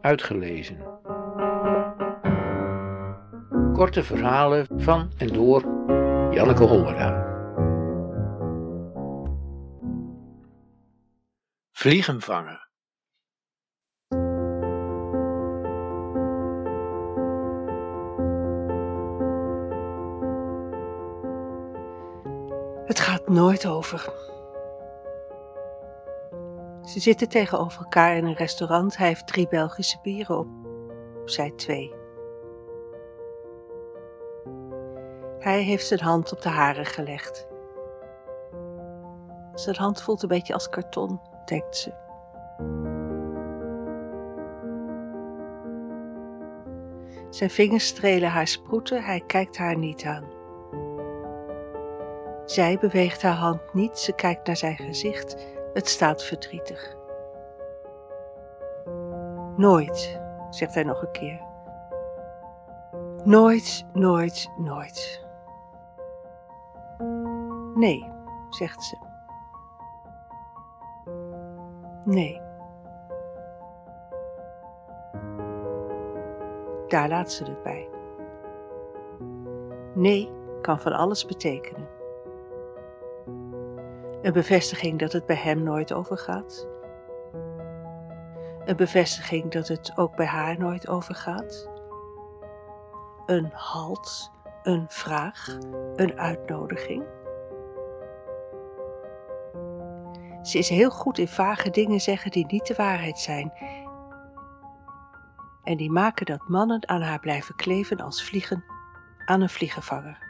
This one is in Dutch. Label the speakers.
Speaker 1: uitgelezen. Korte verhalen van en door Janneke Hollera. Vliegen vangen.
Speaker 2: Het gaat nooit over. Ze zitten tegenover elkaar in een restaurant. Hij heeft drie Belgische bieren op, zij twee. Hij heeft zijn hand op de haren gelegd. Zijn hand voelt een beetje als karton, denkt ze. Zijn vingers strelen haar sproeten, hij kijkt haar niet aan. Zij beweegt haar hand niet, ze kijkt naar zijn gezicht. Het staat verdrietig. Nooit, zegt hij nog een keer. Nooit, nooit, nooit. Nee, zegt ze. Nee. Daar laat ze het bij. Nee kan van alles betekenen. Een bevestiging dat het bij hem nooit overgaat. Een bevestiging dat het ook bij haar nooit overgaat. Een halt, een vraag, een uitnodiging. Ze is heel goed in vage dingen zeggen die niet de waarheid zijn. En die maken dat mannen aan haar blijven kleven als vliegen aan een vliegenvanger.